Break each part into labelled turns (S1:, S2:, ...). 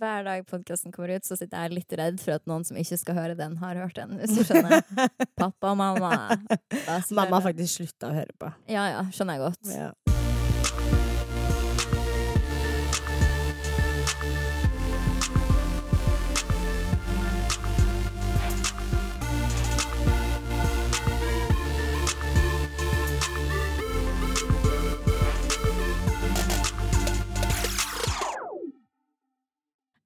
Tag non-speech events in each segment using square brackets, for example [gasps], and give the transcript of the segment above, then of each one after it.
S1: hver dag podkasten kommer ut, så sitter jeg litt redd for at noen som ikke skal høre den, har hørt den. Hvis du skjønner. [laughs] Pappa og mamma.
S2: Mamma har faktisk slutta å høre på.
S1: Ja ja, skjønner jeg godt.
S2: Ja.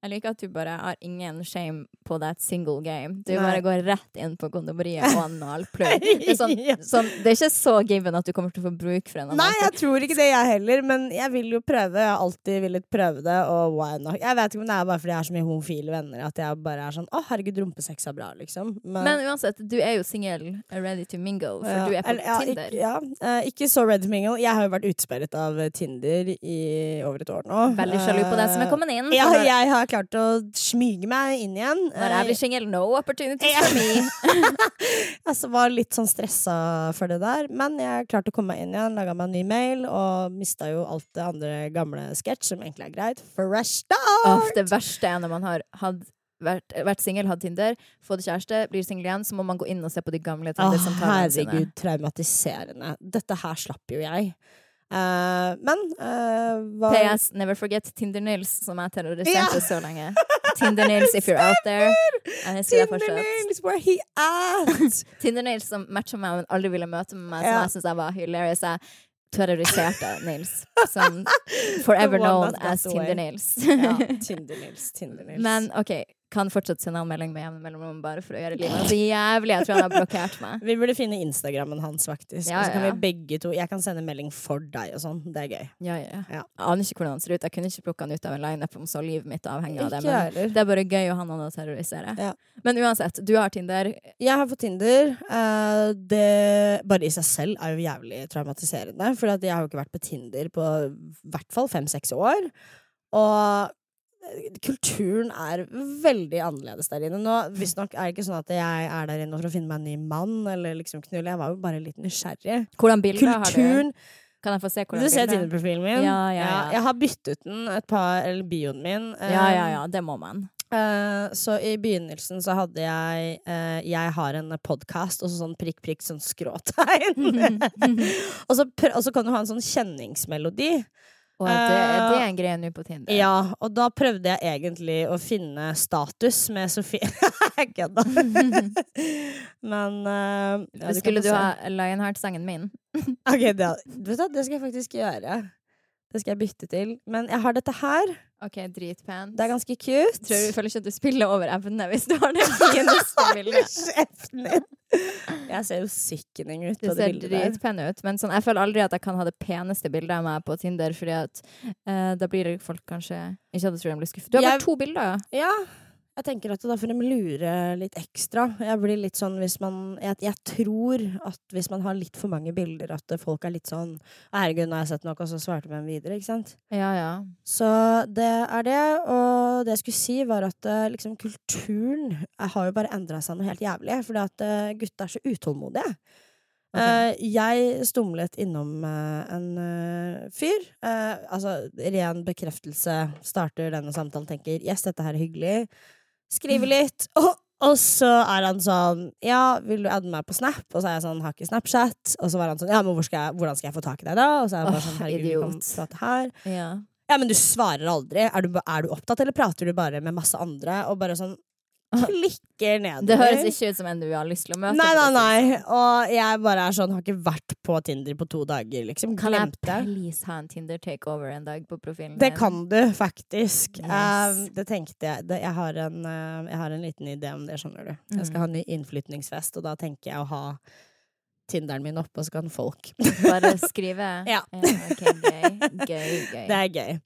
S1: Jeg liker at du bare har ingen shame på that single game. Du
S2: Nei.
S1: bare går rett inn på kondomeriet og analplugg. [laughs] Det, sånn, sånn, det er ikke så given at du kommer til å få bruk for en
S2: Nei, jeg tror ikke det, jeg heller. Men jeg vil jo prøve. Jeg har alltid villet prøve det, og why not? Jeg vet ikke om det er bare fordi jeg har så mye homofile venner at jeg bare er sånn Å, herregud, rumpesex er bra, liksom.
S1: Men uansett, du er jo singel, ready to mingle, for
S2: Ja,
S1: du er på
S2: ja,
S1: Tinder.
S2: Ikke, ja, uh, ikke så ready to mingle. Jeg har jo vært utsperret av Tinder i over et år nå.
S1: Veldig sjalu på deg som er
S2: Eh,
S1: kommet inn.
S2: Ja, jeg har klart å smyge meg inn igjen.
S1: jeg blir single, no opportunities for me. [laughs]
S2: Jeg altså, var litt sånn stressa for det der, men jeg klarte å komme meg inn igjen. Laga meg en ny mail, og mista jo alt det andre gamle sketsj, som egentlig er greit. Fresh start!
S1: Off, det verste er når man har hatt vært, vært singel, hatt Tinder, fått kjæreste, blir singel igjen, så må man gå inn og se på de gamle
S2: Å,
S1: Tinder-samtalene
S2: herregud, traumatiserende. Dette her slapp jo jeg. Eh, men eh, hva
S1: PS, never forget Tinder-Nils, som er terrorisert
S2: Ja.
S1: så lenge. Tinder-Nils, if you're out there. Jeg husker deg
S2: Tinder
S1: fortsatt.
S2: where he at? [laughs]
S1: Tinder-Nils som matcha meg, men aldri ville møte med meg, som
S2: Ja.
S1: jeg syns var hilarious. Jeg terroriserte Nils. Som forever known as. Tinder-Nils.
S2: ja, Tinder-Nils. [laughs] Tinder.
S1: Men OK, kan fortsatt sende anmelding med jevne mellomrom bare for å gjøre livet så jævlig. Jeg tror han har blokkert meg. [laughs]
S2: vi burde finne Instagrammen hans, faktisk.
S1: Ja,
S2: Og så kan vi begge to Jeg kan sende melding for deg og sånn. Det er gøy.
S1: Ja, ja.
S2: Ja.
S1: Jeg aner ikke hvordan han ser ut. Jeg kunne ikke plukka han ut av en lineup om så livet mitt avhenger av det. Men
S2: heller.
S1: det er bare gøy å ha noen å terrorisere.
S2: Ja.
S1: Men uansett, du har Tinder.
S2: Jeg har fått Tinder. Uh, det bare i seg selv er jo jævlig traumatiserende. For jeg har jo ikke vært på Tinder på i hvert fall fem-seks år. Og kulturen er veldig annerledes der inne. Nå Visstnok er det ikke sånn at jeg er der inne for å finne meg en ny mann eller liksom knulle. Jeg var jo bare litt nysgjerrig.
S1: Hvordan bilder har du? Kan jeg få se hvordan
S2: du
S1: ser?
S2: Tinder-profilen min?
S1: Ja, ja, ja.
S2: Jeg har byttet den et par Eller bioen min. eh,
S1: Ja, ja, ja. Det må man.
S2: Uh, så i begynnelsen så hadde jeg uh, Jeg har en podkast, og så sånn prikk, prikk, sånn skråtegn. [laughs] [laughs] og, så og så kan du ha en sånn kjenningsmelodi.
S1: Og det, det er en greie nå på Tinder.
S2: Ja, og da prøvde jeg egentlig å finne status med Sofie. [laughs] Jeg kødda. [laughs] Men uh, ja,
S1: Skulle du ha Lionheart-sangen min?
S2: Ok, det, vet du, det skal jeg faktisk gjøre. Det skal jeg bytte til. Men jeg har dette her.
S1: OK, dritpent.
S2: Det er ganske cute.
S1: Tror du føler ikke at du spiller over evne hvis du har det [laughs] fineste bildet?
S2: Kjeften din! Jeg ser jo sickening ut på det
S1: ser
S2: bildet der.
S1: dritpen ut, men sånn, jeg føler aldri at jeg kan ha det peneste bildet av meg på Tinder, fordi at eh, da blir folk kanskje ikke at jeg tror de blir skuffet. Du har
S2: Jeg-
S1: bare to bilder.
S2: Ja, jeg tenker at da får de lure litt ekstra. Jeg blir litt sånn hvis man jeg, jeg tror at hvis man har litt for mange bilder, at folk er litt sånn 'Herregud, nå har jeg sett noe', og så svarte de videre, ikke sant?
S1: Ja, ja.
S2: Så det er det. Og det jeg skulle si, var at eh, liksom kulturen eh, har jo bare endra seg noe helt jævlig. Fordi at uh, gutta er så utålmodige.
S1: Okay.
S2: Eh, jeg stumlet innom eh, en eh, fyr. Eh, altså, ren bekreftelse. Starter denne samtalen, tenker 'yes, dette her er hyggelig'. Skriver litt. Og, og så er han sånn 'ja, vil du adde meg på Snap?' Og så er jeg sånn 'har ikke Snapchat'. Og så var han sånn 'ja, men skal jeg, hvordan skal jeg få tak i deg da?' Og så er jeg bare sånn 'herregud, vi kan prate her'.
S1: ja.
S2: Ja, men du svarer aldri. Er du, er du opptatt, eller prater du bare med masse andre? Og bare sånn [laughs] klikker nedover.
S1: Det høres ikke ut som en du har lyst til å møte.
S2: Nei, nei, nei. Og jeg bare er sånn, har ikke vært på Tinder på to dager, liksom.
S1: Kan jeg please ha en Tinder takeover en dag på profilen
S2: Det kan du faktisk.
S1: Yes.
S2: Um, det tenkte jeg. Det, jeg, har en, uh, jeg har en liten idé om det, skjønner du. Jeg skal ha en ny innflytningsfest, og da tenker jeg å ha Tinderen min oppe, og så kan folk [laughs]
S1: Bare [laughs] skrive?
S2: Ja.
S1: ok, gøy. Gøy, gøy.
S2: Det er gøy.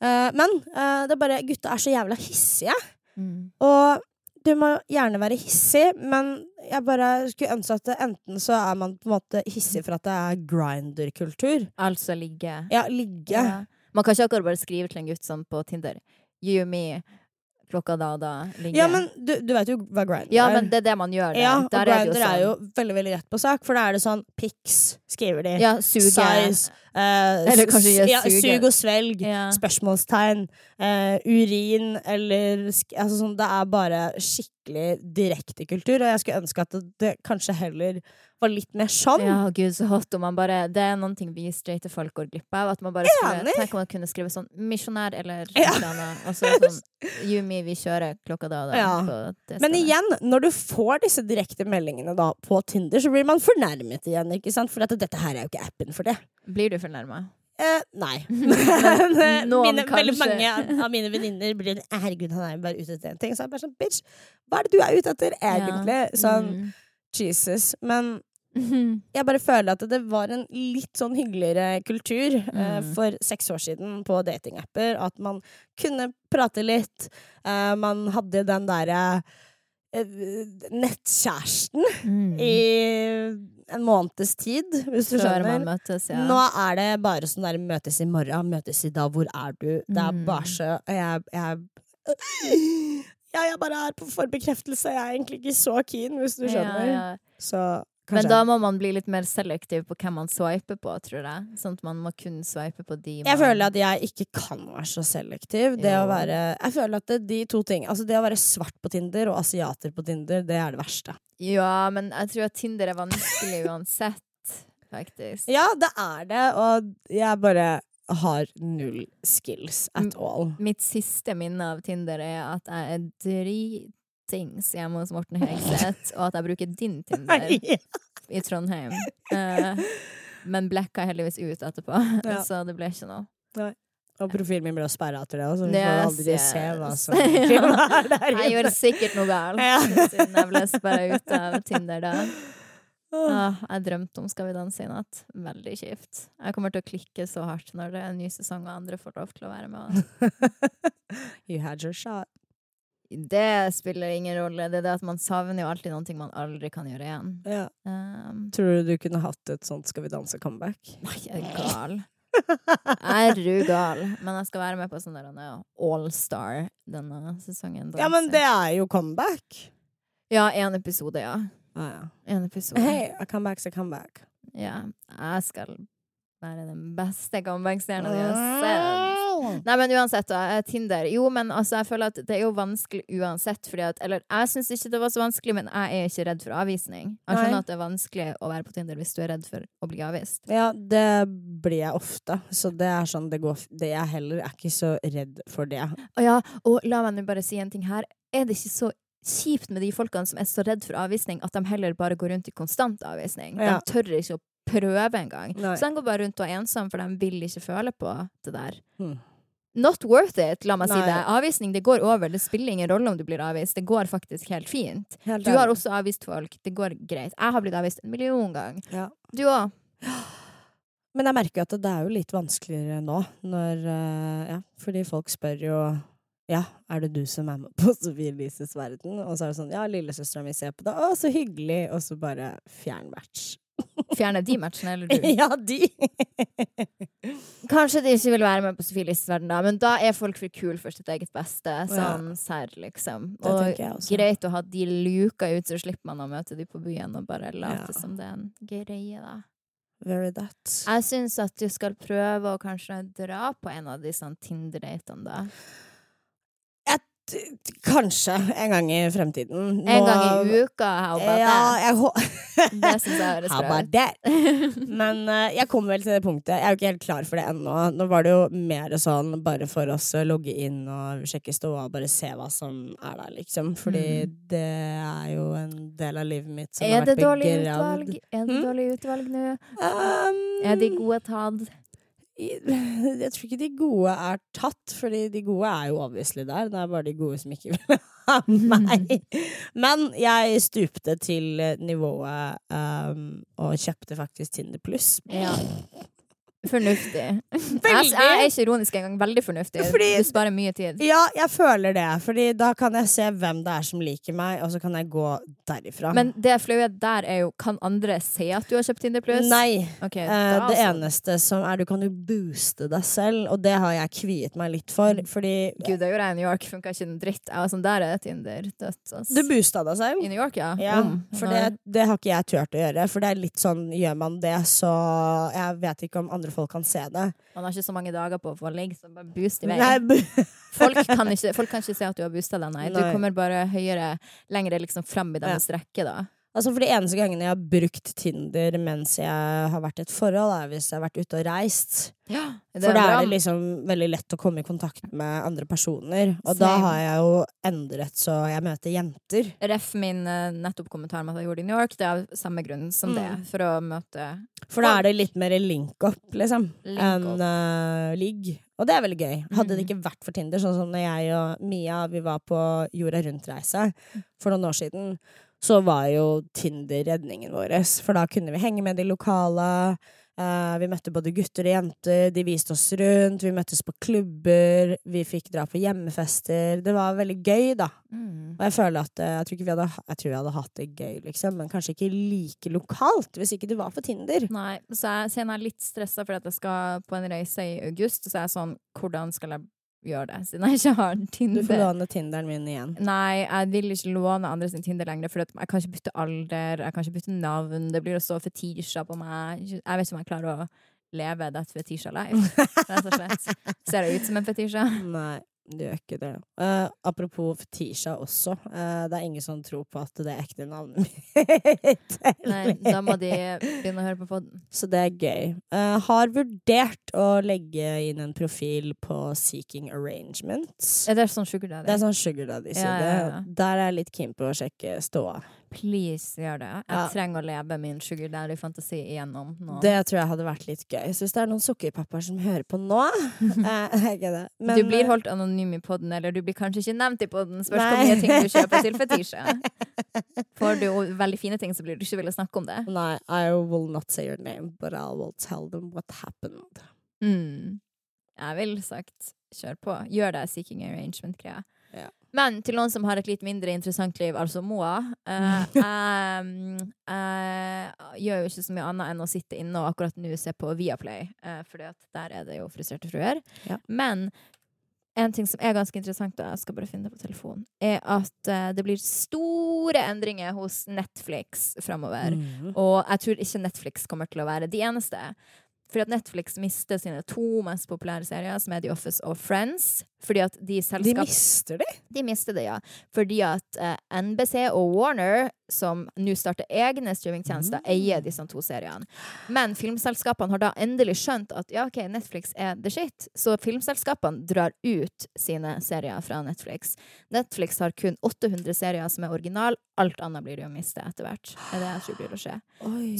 S2: Uh, men uh, det er bare Gutta er så jævla hissige.
S1: Mm.
S2: Og du må gjerne være hissig, men jeg bare skulle ønske at enten så er man på en måte hissig for at det er grinder-kultur.
S1: Altså ligge.
S2: Ja, ligge.
S1: Ja. Man kan ikke akkurat bare skrive til en gutt sånn på Tinder You me klokka da og da ligge.
S2: Ja, men du, du vet jo hva Grindr
S1: Ja,
S2: er.
S1: men det er det man gjør der.
S2: ja, og
S1: der er sånn.
S2: Er jo veldig veldig rett på sak, for da er det sånn pics, skriver de.
S1: Ja, suge.
S2: Size. Uh,
S1: Eller kanskje gjør
S2: ja,
S1: suge.
S2: Sug og svelg.
S1: Ja.
S2: Spørsmålstegn. Uh, urin eller altså sånn, Det er bare skikkelig direkte kultur, og jeg skulle ønske at det, det kanskje heller var litt mer sånn.
S1: Ja, gud, så hot om man bare Det er noen ting vi straighte folk går glipp av. At man bare skulle. Tenk om man kunne skrive sånn 'misjonær' eller
S2: Ja.
S1: Og så sånn Yumi, vi kjører klokka da og da.
S2: Ja. Men igjen, når du får disse direkte meldingene da på Tinder, så blir man fornærmet igjen, ikke sant? For at dette her er jo ikke appen for det.
S1: Blir du fornærma?
S2: Eh, nei. [laughs] [laughs] Men, mine, veldig mange av- mine venninner blir sånn, Herregud, han er jo bare ute etter en ting. Så jeg bare sånn Bitch, hva er det du er ute etter egentlig? Sånn, Jesus. Men
S1: Mm. [laughs]
S2: jeg bare føler at det var en litt sånn hyggeligere kultur eh,
S1: Mm.
S2: for seks år siden på datingapper. At man kunne prate litt. Eh, man hadde den derre eh, nettkjæresten
S1: Mm.
S2: i en måneds tid, hvis du
S1: Før
S2: skjønner.
S1: møtes, ja.
S2: Nå er det bare sånn der møtes i morgen, møtes i dag, hvor er du? Det er
S1: Mm.
S2: bare så Jeg, jeg jeg bare er på forbekreftelse. Jeg er egentlig ikke så keen, hvis du skjønner.
S1: Ja, ja.
S2: Så
S1: Men da må man bli litt mer selektiv på hvem man swiper på, tror jeg. Sånn at man må kun swipe på de
S2: Jeg føler at jeg ikke kan være så selektiv. Det
S1: Jo.
S2: å være Jeg føler at det, de to ting Altså det å være svart på Tinder og asiater på Tinder, det er det verste.
S1: Ja, men jeg tror at Tinder er vanskelig [laughs] uansett, faktisk.
S2: Ja, det er det, og jeg bare har null skills at all.
S1: Mitt siste minne av Tinder er at jeg er dritings hjemme hos Morten Hegseth, og at jeg bruker din Tinder [laughs] i Trondheim. Uh, men blacka heldigvis ut etterpå,
S2: Ja. [laughs]
S1: så det ble ikke noe.
S2: Og profilen min ble sperra etter det, så vi får
S1: Yes,
S2: aldri se hva som [laughs] er der der
S1: Jeg gjorde sikkert noe galt,
S2: Ja.
S1: siden jeg ble sperra ut av Tinder da. Ah, jeg drømte om Skal vi danse i natt. Veldig kjipt. Jeg kommer til å klikke så hardt når det er en ny sesong og andre får lov til å være med.
S2: You had your shot.
S1: Det spiller ingen rolle. Det er det at man savner jo alltid noe man aldri kan gjøre igjen.
S2: Ja.
S1: Um,
S2: Tror du du kunne hatt et sånt Skal vi danse-comeback? [laughs]
S1: nei, jeg er gal. Jeg er rugal. Men jeg skal være med på sånn der ja, Allstar denne sesongen.
S2: Ja, men det er jo comeback.
S1: Ja, én episode, ja.
S2: Ah, ja.
S1: En episode.
S2: Hey, a comeback's a comeback.
S1: Ja. Jeg skal være den beste comeback-stjerna du har sett. Nei, men uansett, da. eh, Tinder. Jo, men altså, jeg føler at det er jo vanskelig uansett, fordi at Eller jeg syns ikke det var så vanskelig, men jeg er ikke redd for avvisning. Jeg
S2: Nei.
S1: skjønner at det er vanskelig å være på Tinder hvis du er redd for å bli avvist.
S2: Ja, det blir jeg ofte. Så det er sånn det går det Jeg heller er ikke så redd for det.
S1: Og ja, og la meg nå bare si en ting her. Er det ikke så kjipt med de folkene som er så redd for avvisning, at de heller bare går rundt i konstant avvisning?
S2: Ja.
S1: De tør ikke å prøve engang.
S2: Nei.
S1: Så de går bare rundt og er ensomme, for de vil ikke føle på det der.
S2: Hmm.
S1: Not worth it, la meg si det. Avvisning det går over. Det spiller ingen rolle om du blir avvist. Det går faktisk helt fint.
S2: Helt
S1: Du har også avvist folk. Det går greit. Jeg har blitt avvist en million ganger.
S2: Ja.
S1: Du òg.
S2: Men jeg merker at det er jo litt vanskeligere nå, når eh, Ja, fordi folk spør jo ja, er det du som er med på [laughs] Sofie Elises verden? Og så er det sånn, ja, lillesøstera mi ser på det, å, så hyggelig, og så bare fjern match.
S1: Fjerne de matchene, eller du? [laughs]
S2: ja, de!
S1: Kanskje de ikke vil være med på Sofie Elises verden, da, men da er folk for kule for sitt eget beste. Sånn serr, liksom.
S2: Det
S1: Og greit å ha de luka ut, så slipper man å møte de på byen og bare late
S2: Ja.
S1: som det er en greie, da.
S2: Very that.
S1: Jeg syns at du skal prøve å kanskje dra på en av disse Tinder-datene, da.
S2: Kanskje en gang i fremtiden.
S1: En gang i uka, how about
S2: Ja,
S1: that? [laughs] Det syns jeg høres bra ut.
S2: Men uh, jeg kommer vel til det punktet. Jeg er jo ikke helt klar for det ennå. Nå var det jo mer sånn bare for oss å logge inn og sjekke ståa og bare se hva som er der, liksom. Fordi det er jo en del av livet mitt som
S1: Mm. Er
S2: har
S1: det dårlig utvalg? Er det
S2: Hmm?
S1: dårlig utvalg nå?
S2: Um,
S1: Er de gode tatt? [laughs]
S2: Jeg tror ikke de gode er tatt, fordi de gode er jo obviously der. Det er bare de gode som ikke vil ha meg. [laughs] Men jeg stupte til nivået um, og kjøpte faktisk Tinder pluss.
S1: Ja. Fornuftig. [laughs] Jeg, jeg er ikke ironisk engang. Veldig fornuftig.
S2: Fordi-
S1: Du sparer mye tid.
S2: Ja, jeg føler det, Fordi da kan jeg se hvem det er som liker meg, og så kan jeg gå derifra.
S1: Men det flaue der er jo Kan andre se at du har kjøpt Tinder Pluss?
S2: Nei.
S1: Ok,
S2: Eh, det
S1: altså.
S2: eneste som er Du kan jo booste deg selv, og det har jeg kviet meg litt for. Fordi
S1: Gud, det gjorde jeg i New York. Funka ikke en dritt. Jeg var sånn, Der er Tinder dødt. Altså.
S2: du boosta deg selv.
S1: I New York, ja.
S2: Ja,
S1: Mm.
S2: for det, det har ikke jeg turt å gjøre. For det er litt sånn, gjør man det, så Jeg vet ikke om andre folk kan se det.
S1: Man har ikke så mange dager på å få ligge, så bare boost i vei. [laughs] Folk kan, ikke, folk kan ikke se at du har boosta deg, nei. Du kommer bare høyere, lenger liksom fram i deres rekke, da.
S2: Altså For de eneste gangene jeg har brukt Tinder mens jeg har vært i et forhold, er hvis jeg har vært ute og reist.
S1: Ja,
S2: For da er det liksom veldig lett å komme i kontakt med andre personer. Og da har jeg jo endret så jeg møter jenter.
S1: Ref min uh, nettopp kommentar om at jeg gjorde det i New York. Det er av samme grunn som
S2: Mm.
S1: det, for å møte
S2: For da er det litt mer link-up, liksom,
S1: Link
S2: enn uh, ligg. Og det er veldig gøy. Hadde det
S1: Mhm.
S2: ikke vært for Tinder, sånn som når jeg og Mia vi var på jorda rundt-reise for noen år siden, så var jo Tinder redningen vår. For da kunne vi henge med de lokale. Uh, vi møtte både gutter og jenter, de viste oss rundt, vi møttes på klubber, vi fikk dra på hjemmefester. Det var veldig gøy, da.
S1: mm.
S2: Og jeg føler at eh, jeg tror hadde, jeg tror vi hadde hatt det gøy, liksom, men kanskje ikke like lokalt, hvis ikke det var på Tinder.
S1: Nei, så jeg så jeg er litt stressa for at jeg skal på en reise i august. Så er jeg sånn, hvordan skal jeg gjøre det, siden jeg ikke har Tinder.
S2: Du får låne Tinderen min igjen.
S1: Nei, jeg vil ikke låne andre sin Tinder lenger, for jeg kan ikke bytte alder, jeg kan ikke bytte navn, det blir å stå fetisjer på meg. Jeg vet ikke om jeg klarer å leve that fetisja life, rett og slett. Ser jeg ut som en fetisja? [laughs]
S2: Nei, du gjør ikke det. Uh, apropos Fetisha også. Uh, det er ingen som tror på at det er ekte navnet mitt.
S1: Nei, da må de begynne å høre på poden.
S2: Så det er gøy. Uh, har vurdert å legge inn en profil på Seeking Arrangements.
S1: Er det sånn sugar Daddy.
S2: Det er sånn sugar daddy-side.
S1: Ja, ja.
S2: Der er jeg litt keen på å sjekke ståa.
S1: Please, gjør det. Jeg
S2: Ja.
S1: trenger å leve min sugar daddy-fantasi igjennom nå.
S2: Det tror jeg hadde vært litt gøy. Så hvis det er noen sukkerpappaer som hører på nå [laughs] eh. [laughs] Men,
S1: du blir
S2: eh,
S1: holdt anonym i podden, eller du blir kanskje ikke nevnt i podden. Spørs hvor mye ting du kjøper til fetisje. [laughs] Får du veldig fine ting, så blir du ikke ville snakke om det.
S2: Nei, I will not say your name, but I will tell them what happened.
S1: Mm. Jeg vil sagt kjør på. Gjør det seeking arrangement-greia.
S2: Ja.
S1: Men til noen som har et litt mindre interessant liv, altså Moa eh, jeg, [laughs] jeg gjør jo ikke så mye annet enn å sitte inne og akkurat nå se på Viaplay, uh, for der er det jo Frustrerte fruer.
S2: Ja.
S1: Men en ting som er ganske interessant, og jeg skal bare finne det på telefonen, er at eh, det blir store endringer hos Netflix framover.
S2: Mm.
S1: Og jeg tror ikke Netflix kommer til å være de eneste. Fordi at Netflix mister sine to mest populære serier, som er The Office og Friends. Fordi at de
S2: De mister det?
S1: De mister det, ja. Fordi at eh, NBC og Warner, som nå starter egne streamingtjenester,
S2: Mm.
S1: eier disse to seriene. Men filmselskapene har da endelig skjønt at ja, ok, Netflix er the shit. Så filmselskapene drar ut sine serier fra Netflix. Netflix har kun 800 serier som er original. Alt annet blir det å miste etter hvert. Det er det jeg tror blir å skje.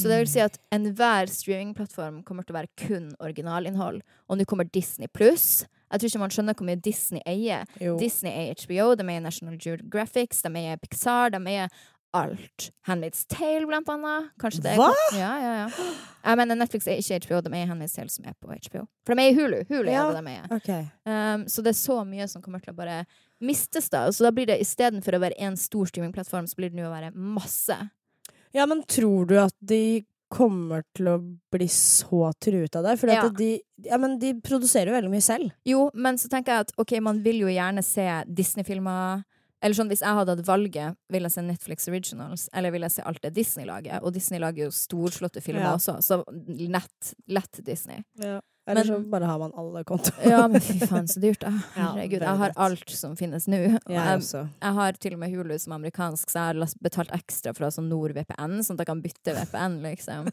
S1: Så det vil si at enhver streamingplattform kommer til å være kun originalinnhold. Og nå kommer Disney pluss. Jeg tror ikke man skjønner hvor mye Disney eier.
S2: Jo.
S1: Disney er HBO, de er National Geographic, de er Pixar, de er alt. Handmaid's Tale, blant annet. Kanskje det
S2: Hva?
S1: Ja, ja, ja. Jeg mener, Netflix er ikke HBO, de er Handmaid's Tale som er på HBO. For de er i Hulu. Hulu
S2: Ja.
S1: er det de er.
S2: Okay.
S1: Um, så det er så mye som kommer til å bare mistes da. Så da blir det istedenfor å være én stor streamingplattform, så blir det nå å være masse.
S2: Ja, men tror du at de kommer til å bli så truet av det? For
S1: Ja.
S2: de, ja, de produserer jo veldig mye selv.
S1: Jo, men så tenker jeg at ok, man vil jo gjerne se Disney-filmer. Eller sånn, Hvis jeg hadde hatt valget, vil jeg se Netflix Originals, eller vil jeg se alt det Disney lager? Og Disney lager jo storslåtte filmer
S2: Ja.
S1: også, så lett, lett Disney.
S2: Eller
S1: Men-
S2: så bare har man alle kontoer.
S1: Ja, men fy faen, så dyrt, da. Herregud, jeg har alt som finnes nå. Og
S2: Jeg
S1: Jeg, jeg har til og med Hulu som amerikansk, så jeg har betalt ekstra for å ha sånn NordVPN, sånn at jeg kan bytte VPN, liksom.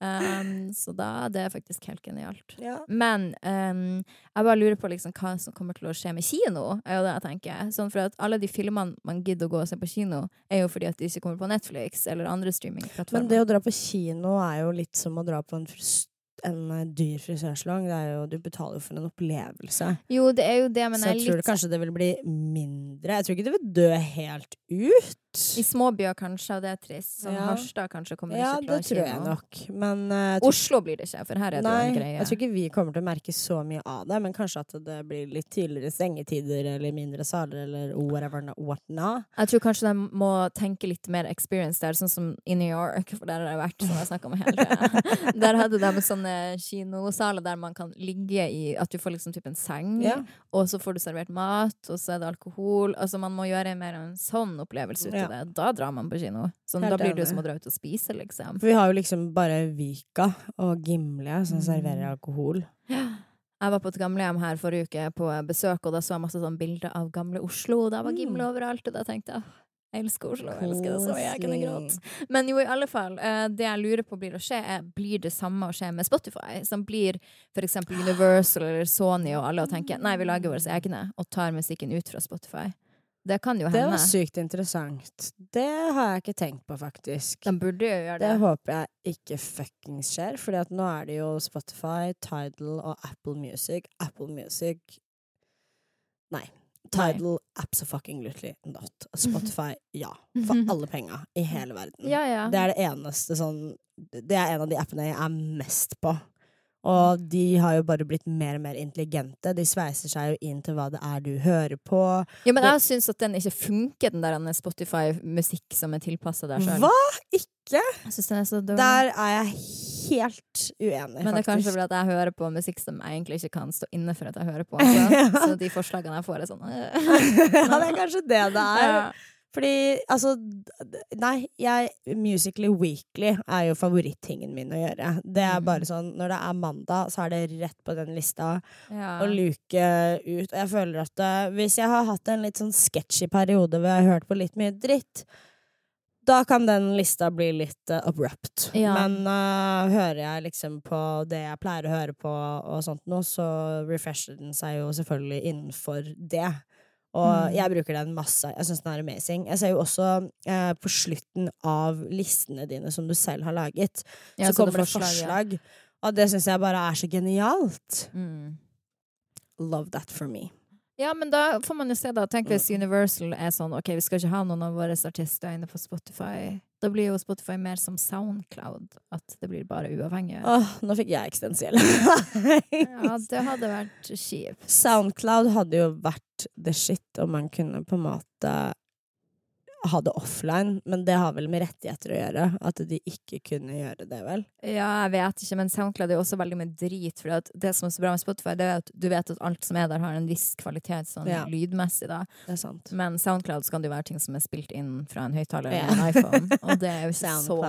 S1: Um, [laughs] så da det er faktisk helt genialt.
S2: Ja.
S1: Men um, jeg bare lurer på liksom hva som kommer til å skje med kino. er jo det jeg tenker. Sånn for at Alle de filmene man gidder å gå og se på kino, er jo fordi at de ikke kommer på Netflix eller andre streamingplattformer.
S2: Men det å dra på kino er jo litt som å dra på en, frus- en eh, dyr frisørsalong. Du betaler jo for en opplevelse.
S1: Jo, det er jo det, men
S2: så
S1: jeg
S2: jeg tror
S1: litt
S2: kanskje det vil bli mindre. Jeg tror ikke det vil dø helt ut.
S1: I små byer kanskje, og det er trist. Som
S2: Ja.
S1: Harstad kanskje kommer
S2: Ja,
S1: ikke til å
S2: det tror jeg nok. Men uh, tror
S1: Oslo blir det ikke, for her er det jo en greie.
S2: jeg tror ikke vi kommer til å merke så mye av det, men kanskje at det blir litt tidligere stengetider eller mindre saler eller whatever what now.
S1: Jeg tror kanskje de må tenke litt mer experience der, sånn som i New York, for der har jeg vært, som jeg snakka om hele tida. [laughs] Der hadde de sånne kinosaler der man kan ligge i At du får liksom typ en seng,
S2: Ja.
S1: og så får du servert mat, og så er det alkohol. Altså Man må gjøre mer en sånn opplevelse ut av
S2: Ja.
S1: det. Da drar man på kino. Sånn, da blir det jo som å dra ut og spise, liksom.
S2: For vi har jo liksom bare Vika og Gimle som
S1: Mm.
S2: serverer alkohol.
S1: Jeg var på et gamlehjem her forrige uke på besøk, og da så jeg masse sånn bilder av gamle Oslo, og da var Gimle
S2: Mm.
S1: overalt, og da tenkte jeg jeg elsker Oslo, jeg elsker det så jeg kunne grått. Men jo, i alle fall, eh, det jeg lurer på blir å skje, er blir det samme å skje med Spotify? Som blir for eksempel Universal eller Sony og alle og tenker nei, vi lager våre egne, og tar musikken ut fra Spotify. Det kan jo
S2: Det var sykt interessant. Det har jeg ikke tenkt på, faktisk.
S1: De burde jo gjøre det.
S2: Det håper jeg ikke fuckings skjer, Fordi at nå er det jo Spotify, Tidal og Apple Music. Apple Music Nei. Tidal absolutely not. [laughs] Spotify, ja. [laughs] For alle penga i hele verden.
S1: Ja, ja.
S2: Det er det eneste sånn Det er en av de appene jeg er mest på. Og de har jo bare blitt mer og mer intelligente. De sveiser seg jo inn til hva det er du hører på.
S1: Ja, men jeg syns at den ikke funker, den der Spotify-musikk som er tilpassa der sjøl.
S2: Hva? Ikke?
S1: Jeg den er.
S2: Der er jeg helt uenig,
S1: Men det er kanskje
S2: faktisk.
S1: fordi at jeg hører på musikk som jeg egentlig ikke kan stå inne for at jeg hører på. Så, [laughs] så de forslagene jeg får, er sånn
S2: ja, det er kanskje det det er.
S1: Ja.
S2: Fordi, altså Nei, jeg Musically Weekly er jo favorittingen min å gjøre. Det er
S1: Mm.
S2: bare sånn Når det er mandag, så er det rett på den lista
S1: Ja.
S2: å luke ut. Og jeg føler at eh, hvis jeg har hatt en litt sånn sketchy periode hvor jeg har hørt på litt mye dritt, da kan den lista bli litt uh, abrupt.
S1: Ja.
S2: Men uh, hører jeg liksom på det jeg pleier å høre på og sånt nå, så refresher den seg jo selvfølgelig innenfor det. Og
S1: Mm.
S2: jeg bruker den masse. Jeg syns den er amazing. Jeg ser jo også eh, på slutten av listene dine som du selv har laget,
S1: Ja,
S2: så,
S1: så
S2: kommer det
S1: forslag, ja.
S2: forslag. Og det syns jeg bare er så genialt.
S1: Mm.
S2: Love that for me.
S1: Ja, men da får man jo se, da. Tenk hvis. Universal er sånn OK, vi skal ikke ha noen av våre artister inne på Spotify. Da blir jo Spotify mer som Soundcloud. At det blir bare uavhengig.
S2: Åh, nå fikk jeg eksistensiell. [laughs]
S1: Ja, det hadde vært kjipt.
S2: Soundcloud hadde jo vært the shit om man kunne på en måte ha det offline, men det har vel med rettigheter å gjøre. At de ikke kunne gjøre det, vel?
S1: Ja, jeg vet ikke, men Soundcloud er jo også veldig mye drit. For det som er så bra med Spotify, det er at du vet at alt som er der, har en viss kvalitet sånn
S2: Ja.
S1: lydmessig. da
S2: Det sant.
S1: Men Soundcloud så kan det jo være ting som er spilt inn fra en høyttaler
S2: Ja.
S1: eller en iPhone. Og det er jo [laughs] ikke så.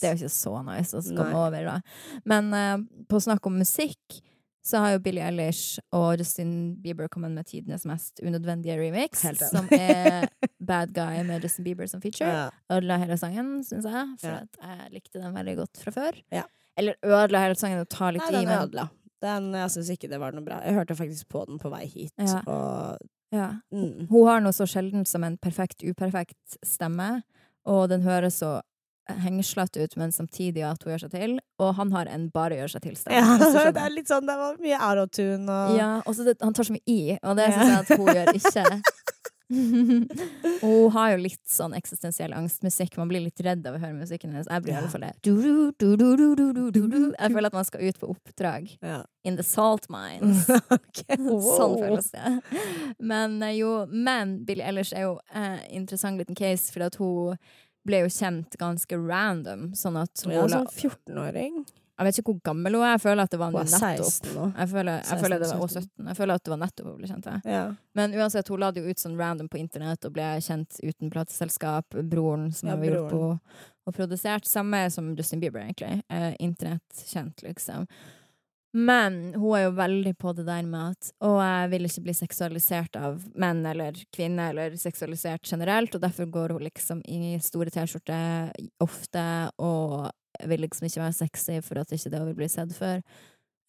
S1: Det er jo ikke så nice å komme over, da. Men uh, på snakk om musikk, så har jo Billie Eilish og Justin Bieber kommet med tidenes mest unødvendige remix, som er Bad Guy med Justin Bieber som feature.
S2: Ja.
S1: Ødela hele sangen, syns jeg, for
S2: Ja.
S1: jeg likte den veldig godt fra før.
S2: Ja.
S1: Eller ødela hele sangen og ta litt
S2: Nei,
S1: i, men
S2: ødela. Den, jeg syns ikke det var noe bra. Jeg hørte faktisk på den på vei hit,
S1: Ja.
S2: og
S1: ja.
S2: mm.
S1: Hun har noe så sjeldent som en perfekt uperfekt stemme, og den høres så hengslete ut, men samtidig at hun gjør seg til. Og han har en bare gjør seg til-stemme.
S2: Ja, [laughs] det er litt sånn, det var mye autotune og
S1: Ja, og han tar så mye i, og det syns jeg at hun gjør ikke. [laughs] [laughs] hun har jo litt sånn eksistensiell angstmusikk. Man blir litt redd av å høre musikken hennes. Jeg blir i hvert fall det. Jeg føler at man skal ut på oppdrag. In the salt mines.
S2: okay,
S1: sånn føles det. Men eh, jo, men Billie Ellish er jo en eh, interessant liten case, fordi at hun ble jo kjent ganske random. Sånn at hun
S2: Ja,
S1: la,
S2: sånn 14-åring.
S1: Jeg vet ikke hvor gammel hun er. Jeg føler at det var
S2: er
S1: nettopp.
S2: 16 nå.
S1: Jeg føler, jeg
S2: 16,
S1: føler det var
S2: 17.
S1: 17. Jeg føler at det var nettopp hun ble kjent.
S2: Ja.
S1: Men uansett, hun la det jo ut sånn random på internett og ble kjent uten plateselskap. Broren som
S2: Ja,
S1: har hjulpet henne og produsert. Samme som Justin Bieber, egentlig. Eh, Internettkjent, liksom. Men hun er jo veldig på det der med at Og jeg vil ikke bli seksualisert av menn eller kvinner, eller seksualisert generelt, og derfor går hun liksom i store T-skjorter ofte, og vil liksom ikke være sexy for at ikke det hun vil bli sett for.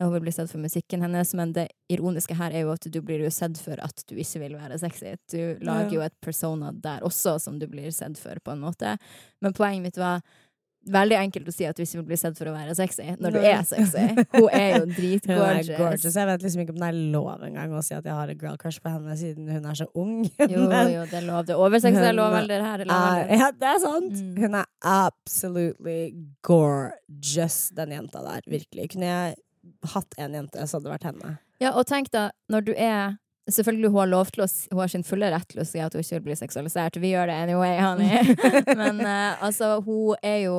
S1: Hun vil bli sett for musikken hennes, men det ironiske her er jo at du blir jo sett for at du ikke vil være sexy. Du lager jo et persona der også som du blir sett for, på en måte. Men poenget mitt var veldig enkelt å si at du ikke vil bli sett for å være sexy når du er sexy. Hun er jo
S2: Hun er
S1: dritgorgeous.
S2: gorgeous. Jeg vet liksom ikke om det er lov engang å si at jeg har en girl crush på henne, siden hun er så ung.
S1: Jo, jo, det er lov. Det er over sexy, er
S2: lov,
S1: eller her. Er
S2: er,
S1: lovalder. [laughs]
S2: ja, det er sant!
S1: Mm.
S2: Hun er absolutely gorgeous, den jenta der. Virkelig. Kunne jeg hatt en jente, så hadde det vært henne.
S1: Ja, og tenk da, når du er Selvfølgelig hun har lov til å Hun har sin fulle rett til å si at hun ikke vil bli seksualisert. Vi gjør det anyway, honey. [laughs] Men uh, altså, hun er jo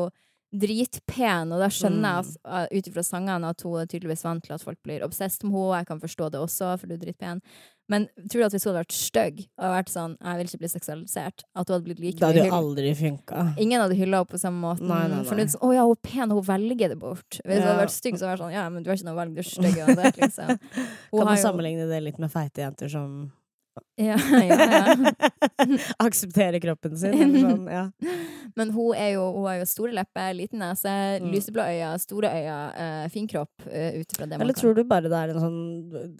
S1: dritpen, og da skjønner jeg at, uh, ut ifra sangene at hun er tydeligvis vant til at folk blir obsessed med henne. Jeg kan forstå det også, for du er dritpen. Men tror du at hvis hun hadde vært stygg og vært sånn 'jeg vil ikke bli seksualisert', at hun hadde blitt like
S2: Det hadde jo aldri funka.
S1: Ingen hadde hylla henne på samme måte.
S2: Nei, nei, nei.
S1: det sånn, 'Å ja, hun er pen, og hun velger det bort'. Hvis hun hadde vært stygg, så hadde hun vært sånn 'ja, men du har ikke noe valg, du er stygg liksom. [laughs] Hun
S2: Kan man
S1: jo-
S2: sammenligne det litt med feite jenter som [laughs]
S1: Ja, ja, ja. [laughs]
S2: Akseptere kroppen sin? Sånn, ja. [laughs]
S1: Men hun jo, hun har jo store lepper, liten nese,
S2: Mm.
S1: lyseblå øyne, store øyne, uh, fin kropp, uh, ut ifra det man
S2: Eller
S1: kan.
S2: tror du bare det er en sånn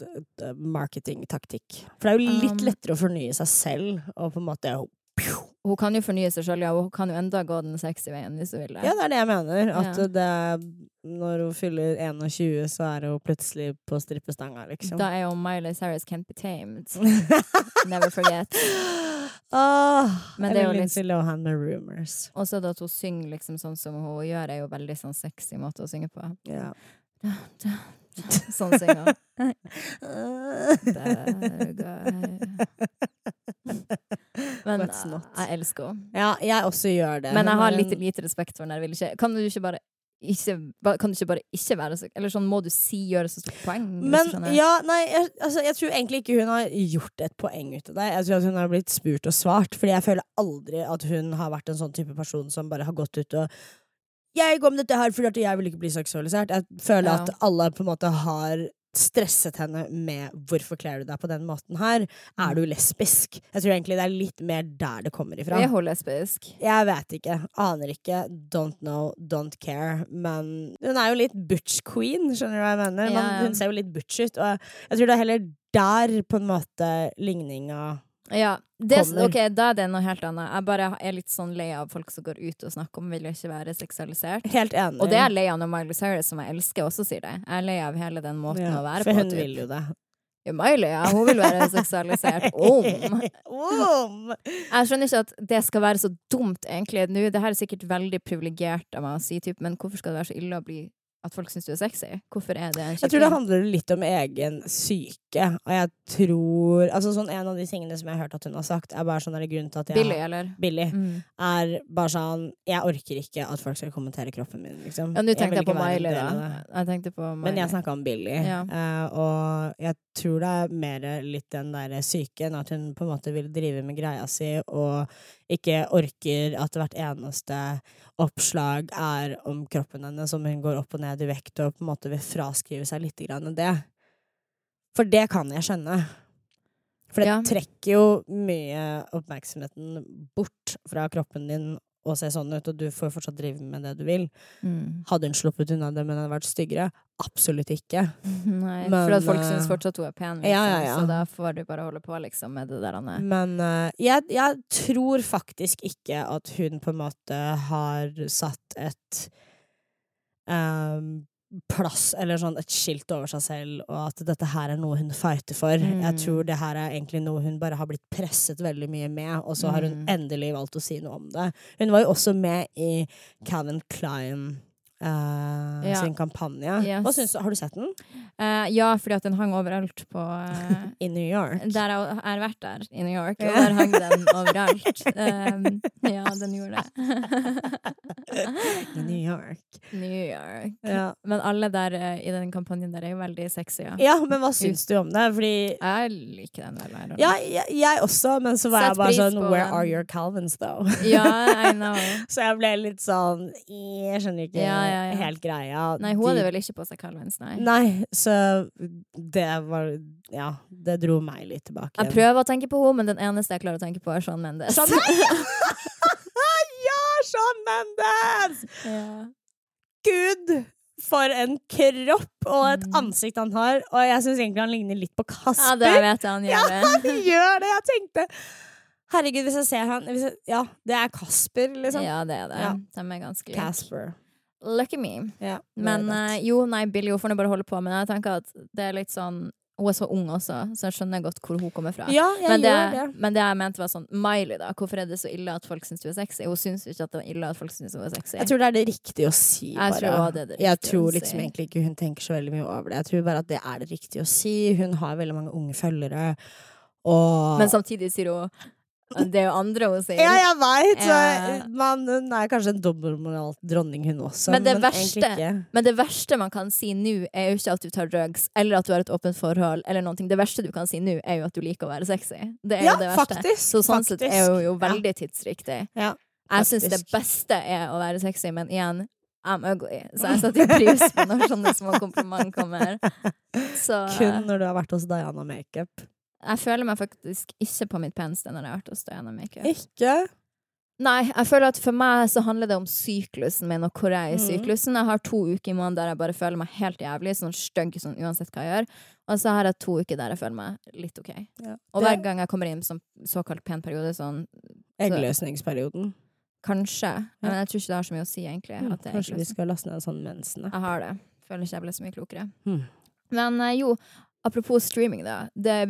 S2: d- marketingtaktikk? For det er jo litt
S1: Um.
S2: lettere å fornye seg selv, og på en måte
S1: Hun kan jo fornye seg sjøl, ja. Hun kan jo enda gå den sexy veien hvis hun vil det.
S2: Ja, det er det jeg mener. At
S1: Ja.
S2: det Når hun fyller 21, så er hun plutselig på strippestanga, liksom.
S1: Da er jo Miley Cyrus can't be tamed. [laughs] Never forget.
S2: Åh,
S1: Men det er jo litt-
S2: Lohan med 'Rumors'.
S1: Og så at hun synger liksom sånn som hun gjør, er jo veldig sånn sexy måte å synge på.
S2: Ja. [laughs]
S1: Sånn synger han. Men jeg elsker henne.
S2: ja, jeg også gjør det.
S1: Men jeg har
S2: er
S1: litt lite respekt for henne. Jeg vil ikke Kan du ikke bare ikke, kan du ikke bare ikke være så Eller sånn må du si gjøre så stort poeng?
S2: Men ja, nei, jeg, altså, jeg tror egentlig ikke hun har gjort et poeng ut av det. Jeg tror at hun har blitt spurt og svart, Fordi jeg føler aldri at hun har vært en sånn type person som bare har gått ut og jeg går med dette her fordi jeg vil ikke bli seksualisert. Jeg føler
S1: Ja.
S2: at alle på en måte har stresset henne med 'hvorfor kler du deg på den måten her'? Er du lesbisk? Jeg tror egentlig det er litt mer der det kommer ifra.
S1: Er hun lesbisk?
S2: Jeg vet ikke. Aner ikke. Don't know, don't care. Men hun er jo litt butch queen, skjønner du hva jeg mener? Man, hun ser jo litt butch ut, og jeg tror det er heller der på en måte ligninga
S1: Ja. Det, ok, da er det noe helt annet. Jeg bare er litt sånn lei av folk som går ut og snakker om vil ikke være seksualisert.
S2: Helt enig.
S1: Og det er jeg lei av når Miley Cyrus, som jeg elsker, også sier det. Jeg er lei av hele den måten
S2: ja,
S1: å være
S2: For
S1: på.
S2: hun
S1: typ.
S2: vil jo det.
S1: Ja, Miley, ja. Hun vil være seksualisert. [laughs] Om!
S2: Om!
S1: Jeg skjønner ikke at det skal være så dumt, egentlig. Nå, det her er sikkert veldig privilegert av meg å si, typ, men hvorfor skal det være så ille å bli at folk syns du er sexy? Hvorfor er det en
S2: Jeg tror det handler litt om egen syke, og jeg tror Altså sånn En av de tingene som jeg har hørt at hun har sagt, er bare sånn er det grunnen til at jeg
S1: Billig, eller?
S2: Billig.
S1: Mm.
S2: Er bare sånn Jeg orker ikke at folk skal kommentere kroppen min, liksom.
S1: Ja, nå tenkte jeg på Miley, da. Jeg tenkte på Miley.
S2: Men jeg snakka om Billy,
S1: Ja.
S2: Uh, og jeg tror det er mer litt den derre psyken, at hun på en måte vil drive med greia si, og ikke orker at hvert eneste oppslag er om kroppen hennes, om hun går opp og ned i vekt, og på en måte vil fraskrive seg litt grann det. For det kan jeg skjønne. For det
S1: Ja.
S2: trekker jo mye oppmerksomheten bort fra kroppen din å se sånn ut, og du får fortsatt drive med det du vil.
S1: mm.
S2: Hadde hun sluppet unna det, men hadde vært styggere? Absolutt ikke. [laughs]
S1: Nei,
S2: Men,
S1: for at folk
S2: uh,
S1: syns fortsatt hun er pen, liksom.
S2: ja, ja, ja.
S1: så da får du bare holde på liksom med det der. Anne.
S2: Men uh, jeg, jeg tror faktisk ikke at hun på en måte har satt et ehm, plass, eller sånn et skilt over seg selv, og at dette her er noe hun fighter for.
S1: Mm.
S2: Jeg tror det her er egentlig noe hun bare har blitt presset veldig mye med, og så har hun
S1: Mm.
S2: endelig valgt å si noe om det. Hun var jo også med i Calvin Klein Uh,
S1: Ja.
S2: sin kampanje.
S1: Yes.
S2: Syns? Har du sett den?
S1: Eh, ja, fordi at den hang overalt på uh, [laughs]
S2: I New York?
S1: Der jeg har vært der, i New York, og der hang den [laughs] overalt. Um, ja, den gjorde det.
S2: I New York. [laughs]
S1: New York.
S2: Ja.
S1: Men alle der uh, i den kampanjen der er jo veldig sexy, ja.
S2: ja, men hva syns du om det? Fordi
S1: Jeg liker den veldig.
S2: Ja, jeg, jeg også, men så var
S1: Sett
S2: jeg bare sånn Where
S1: den.
S2: are your Calvins, though?
S1: ja, I know.
S2: så jeg ble litt sånn Jeg skjønner ikke helt greia.
S1: Nei, hun
S2: De-
S1: hadde vel ikke på seg Calvins, nei.
S2: Nei, så det var Ja, det dro meg litt tilbake.
S1: Jeg prøver å tenke på henne, men den eneste jeg klarer å tenke på, er Sean Mendes.
S2: Shawn [laughs] [laughs] ja, Sean Mendes!
S1: ja.
S2: Gud! For en kropp og et
S1: Mm.
S2: ansikt han har. Og jeg syns egentlig han ligner litt på Kasper.
S1: ja, det vet jeg han [laughs]
S2: Ja,
S1: gjør.
S2: han gjør det! Jeg tenkte Herregud, hvis jeg ser han hvis jeg, Ja, det er Kasper, liksom.
S1: Ja, det er det.
S2: Ja.
S1: De er ganske like.
S2: Casper.
S1: Lucky me.
S2: Ja,
S1: Men
S2: godt.
S1: jo, nei, Billy hun får nå bare holde på, men jeg tenker at det er litt sånn Hun er så ung også, så jeg skjønner godt hvor hun kommer fra.
S2: Ja,
S1: men, det,
S2: det.
S1: men det jeg mente var sånn Miley, da. Hvorfor er det så ille at folk syns du er sexy? Hun syns ikke at det er ille at folk syns hun er sexy.
S2: Jeg tror det er det riktige å si,
S1: Jeg tror det det
S2: jeg tror liksom
S1: si.
S2: egentlig ikke hun tenker så veldig mye over det. Jeg tror bare at det er det riktige å si. Hun har veldig mange unge følgere, og
S1: Men samtidig sier hun Det er jo andre hun sier.
S2: Ja, jeg veit!
S1: Ja.
S2: Hun er kanskje en dobbeltmoral dronning, hun også.
S1: Men det
S2: men,
S1: verste-. Men det verste man kan si nå, er jo ikke at du tar drugs, eller at du har et åpent forhold, eller noe. Det verste du kan si nå, er jo at du liker å være sexy. Det er
S2: Ja,
S1: jo det verste.
S2: faktisk,
S1: Så sånn sett er hun jo
S2: veldig Ja.
S1: tidsriktig. Jeg syns det beste er å være sexy, men igjen I'm ugly, så jeg setter pris på når sånne små [laughs] kompliment kommer. Så
S2: Kun når du har vært hos Diana Makeup.
S1: Jeg føler meg faktisk ikke på mitt peneste når jeg har vært hos Diana Makeup.
S2: Ikke?
S1: Nei, jeg føler at for meg så handler det om syklusen min og hvor jeg er i
S2: Mhm.
S1: syklusen. Jeg har to uker i måneden der jeg bare føler meg helt jævlig, sånn stygg sånn uansett hva jeg gjør. Og så har jeg to uker der jeg føler meg litt OK.
S2: Ja.
S1: Og hver gang jeg kommer inn som såkalt pen periode, sånn
S2: Eggløsningsperioden.
S1: kanskje Men jeg tror ikke det har så mye å si, egentlig.
S2: Mm, Kanskje vi skal laste ned en sånn mensene.
S1: Jeg har det. Føler ikke jeg ble så mye klokere.
S2: Mm.
S1: Men eh, jo, apropos streaming, da.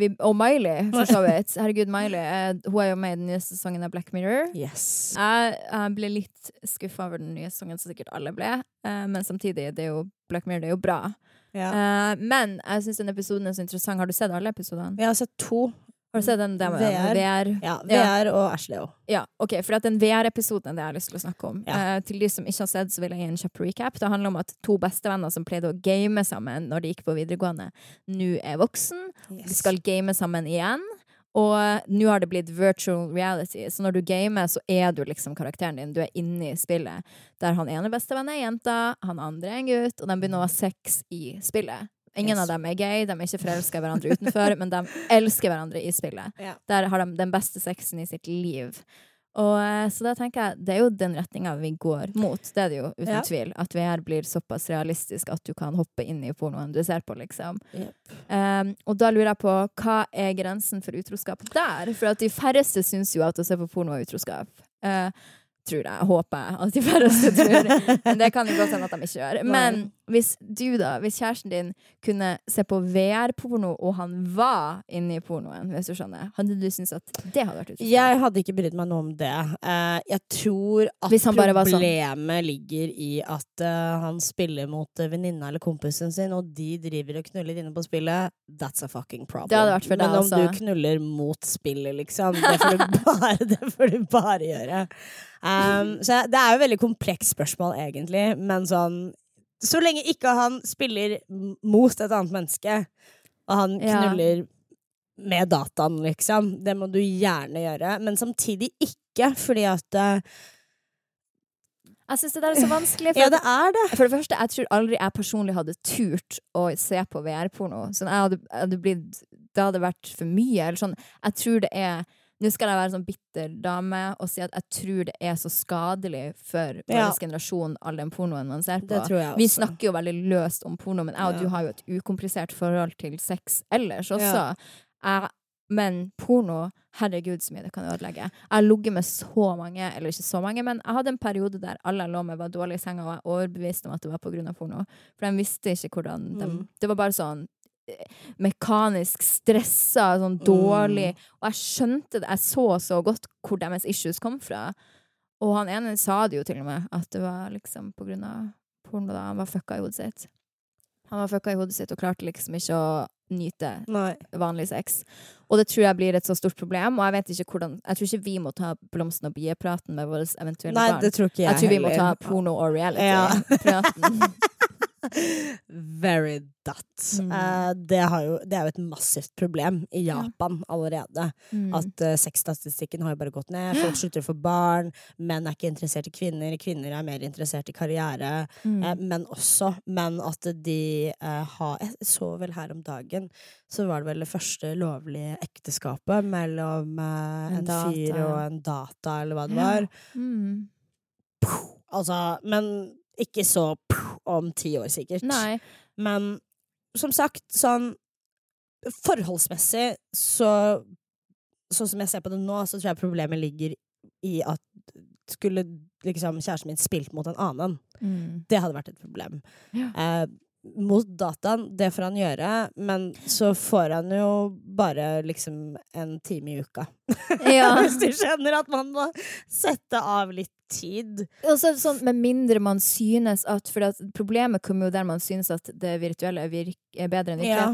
S1: Vi, og Miley, for så vidt. Herregud, Miley. eh, hun er jo med i den nye sesongen av Black Mirror.
S2: Yes.
S1: Jeg, jeg ble litt skuffa over den nye sesongen, som sikkert alle ble. Eh, men samtidig, det er jo, Black Mirror det er jo bra.
S2: Ja.
S1: Eh, men jeg syns den episoden er så interessant. Har du sett alle episodene?
S2: Jeg har sett to.
S1: Har du sett den der med
S2: VR?
S1: VR?
S2: Ja. VR og Ashley òg.
S1: Ja, ok, for den VR-episoden er det jeg har lyst til å snakke om.
S2: Ja.
S1: Eh, til de som ikke har sett, så vil jeg gi en kjapp recap. Det handler om at to bestevenner som pleide å game sammen når de gikk på videregående, nå er voksen. De skal game sammen igjen. Og nå har det blitt virtual reality, så når du gamer, så er du liksom karakteren din. Du er inne i spillet. Der han ene bestevennen er jenta, han andre er en gutt, og de begynner å ha sex i spillet. Ingen av dem er gay, de er ikke forelska i hverandre utenfor, men de elsker hverandre i spillet.
S2: Ja.
S1: Der har de den beste sexen i sitt liv. Og, eh, så da tenker jeg, det er jo den retninga vi går mot. Det er det jo, uten
S2: Ja.
S1: tvil. At VR blir såpass realistisk at du kan hoppe inn i pornoen du ser på, liksom.
S2: Yep.
S1: Um, og da lurer jeg på, hva er grensen for utroskap der? For at de færreste syns jo at å se på porno er utroskap. Eh, tror jeg, håper jeg at de færreste tror. Men det kan jo godt hende at de ikke gjør. Men hvis du da, hvis kjæresten din kunne se på VR-porno, og han var inne i pornoen, hvis du skjønner, hadde du syntes at det hadde vært utrolig?
S2: Jeg hadde ikke brydd meg noe om det. Eh, jeg tror at
S1: sånn.
S2: problemet ligger i at eh, han spiller mot uh, venninna eller kompisen sin, og de driver og knuller inne på spillet. That's a fucking problem.
S1: Deg
S2: Men om
S1: altså.
S2: du knuller mot spillet, liksom, det får du [laughs] bare, det får du bare gjøre. Um, så det er jo et veldig komplekst spørsmål, egentlig, men sånn Så lenge ikke han spiller mot et annet menneske, og han
S1: Ja.
S2: knuller med dataen, liksom. Det må du gjerne gjøre, men samtidig ikke, fordi at uh,
S1: Jeg syns det der er så vanskelig. For
S2: Ja, det er det.
S1: For det første, jeg tror aldri jeg personlig hadde turt å se på VR-porno. Sånn, Det hadde vært for mye. Eller sånn. Jeg tror det er Nå skal jeg være sånn bitter dame og si at jeg tror det er så skadelig for vår
S2: Ja.
S1: generasjon, all den pornoen man ser på. Vi snakker jo veldig løst om porno, men jeg og
S2: Ja.
S1: du har jo et ukomplisert forhold til sex ellers også. Jeg, men porno, herregud så mye det kan ødelegge. Jeg har ligget med så mange, eller ikke så mange, men jeg hadde en periode der alle jeg lå med var dårlig i senga, og jeg var overbevist om at det var av porno. For de visste ikke hvordan de,
S2: Mm.
S1: Det var bare sånn mekanisk stressa, sånn dårlig. Og jeg skjønte det, jeg så så godt hvor deres issues kom fra. Og han ene sa det jo til og med, at det var liksom på grunn av porno da han var fucka i hodet sitt. Han var fucka i hodet sitt og klarte liksom ikke å nyte
S2: Nei.
S1: vanlig sex. Og det tror jeg blir et så stort problem, og jeg vet ikke hvordan Jeg tror ikke vi må ta blomsten og biepraten med våre eventuelle
S2: Nei,
S1: barn.
S2: det tror ikke jeg,
S1: jeg tror vi må ta porno og
S2: reality
S1: Ja. [laughs] [laughs]
S2: Very that.
S1: Mm.
S2: Eh, det, har jo, det er jo et massivt problem i
S1: Ja.
S2: Japan allerede.
S1: Mm.
S2: At uh, sexstatistikken har jo bare gått ned. Folk [gasps] slutter å få barn. Menn er ikke interessert i kvinner. Kvinner er mer interessert i karriere.
S1: Mm.
S2: Eh, men også. Men at de har Jeg så vel her om dagen, så var det vel det første lovlige ekteskapet mellom
S1: En
S2: en, fyr og en data, eller hva det
S1: Ja.
S2: var.
S1: Puh,
S2: Altså, men ikke så om ti år, sikkert.
S1: Nei.
S2: Men som sagt, sånn Forholdsmessig så sånn som jeg ser på det nå, så tror jeg problemet ligger i at skulle liksom kjæresten min spilt mot en annen,
S1: Mm.
S2: det hadde vært et problem.
S1: Ja.
S2: Eh, mot dataen, det får han gjøre, men så får han jo bare liksom en time i uka. [laughs]
S1: Ja.
S2: Hvis du skjønner at man må sette av litt tid.
S1: Og så det sånn, med mindre man synes at For at problemet kommer jo der man synes at det virtuelle er, virk, er bedre enn
S2: Ja.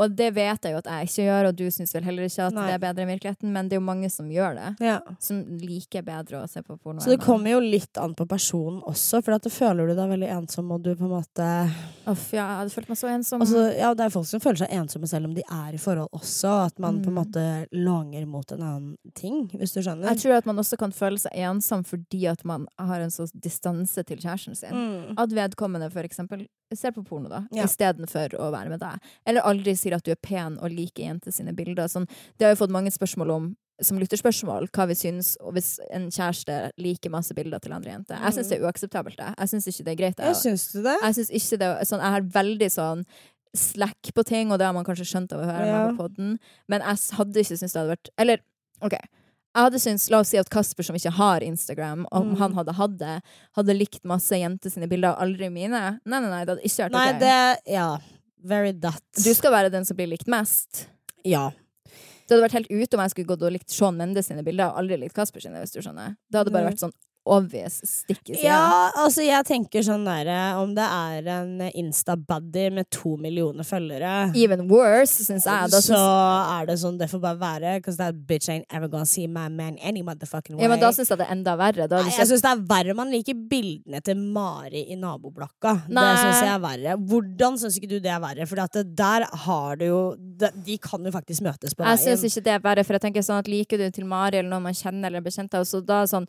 S1: Og det vet jeg jo at jeg ikke gjør, og du syns vel heller ikke at
S2: Nei.
S1: det er bedre enn virkeligheten, men det er jo mange som gjør det.
S2: Ja.
S1: Som liker bedre å se på porno.
S2: Så det kommer jo litt an på personen også, for du føler du deg veldig ensom, og du på en måte
S1: Uff, ja, jeg hadde følt meg så ensom.
S2: Også, Ja, det er folk som føler seg ensomme selv om de er i forhold også, at man på en
S1: Mm.
S2: måte langer mot en annen ting, hvis du skjønner.
S1: jeg tror at man også kan føle seg ensom fordi at man har en sånn distanse til kjæresten sin.
S2: Mm.
S1: At vedkommende for eksempel ser på porno, da,
S2: Ja.
S1: istedenfor å være med deg. Eller aldri sier at du er pen og liker jenter sine bilder. Sånn, det har jo fått mange spørsmål om som lytterspørsmål, hva vi syns og hvis en kjæreste liker masse bilder til andre jenter. Jeg syns det er uakseptabelt. det. Jeg syns ikke det er greit.
S2: Jeg, Ja, syns det?
S1: Jeg synes ikke det sånn, jeg har veldig sånn slack på ting, og det har man kanskje skjønt av å høre
S2: Ja.
S1: på podden, men jeg hadde ikke syntes det hadde vært Eller, OK. Jeg hadde syntes, La oss si at Kasper, som ikke har Instagram, om
S2: Mm.
S1: han hadde hatt det, hadde likt masse jenter sine bilder, og aldri mine. Nei, nei, nei, det hadde ikke vært
S2: Nei,
S1: OK.
S2: det Ja. Very that.
S1: Du skal være den som blir likt mest.
S2: Ja.
S1: Det hadde vært helt ute om jeg skulle gått og likt Sean Mendes sine bilder, og aldri likt Kasper sine, hvis du skjønner. Det hadde bare
S2: Mm.
S1: vært sånn obvious stikkes i.
S2: Ja, altså jeg tenker sånn derre Om det er en Insta-buddy med to millioner følgere
S1: Even worse, syns jeg. Da
S2: så er det sånn det får bare være. Because that bitch ain't ever gonna see my man any motherfucking way.
S1: ja, men da syns jeg det er enda verre. Da
S2: Nei, jeg syns det er verre man liker bildene til Mari i naboblokka. Det syns jeg er verre. Hvordan syns ikke du det er verre? For der har du jo de, kan jo faktisk møtes på veien.
S1: Jeg syns ikke det er verre, for jeg tenker sånn at liker du til Mari eller noen man kjenner eller er bekjent av, så da, er sånn,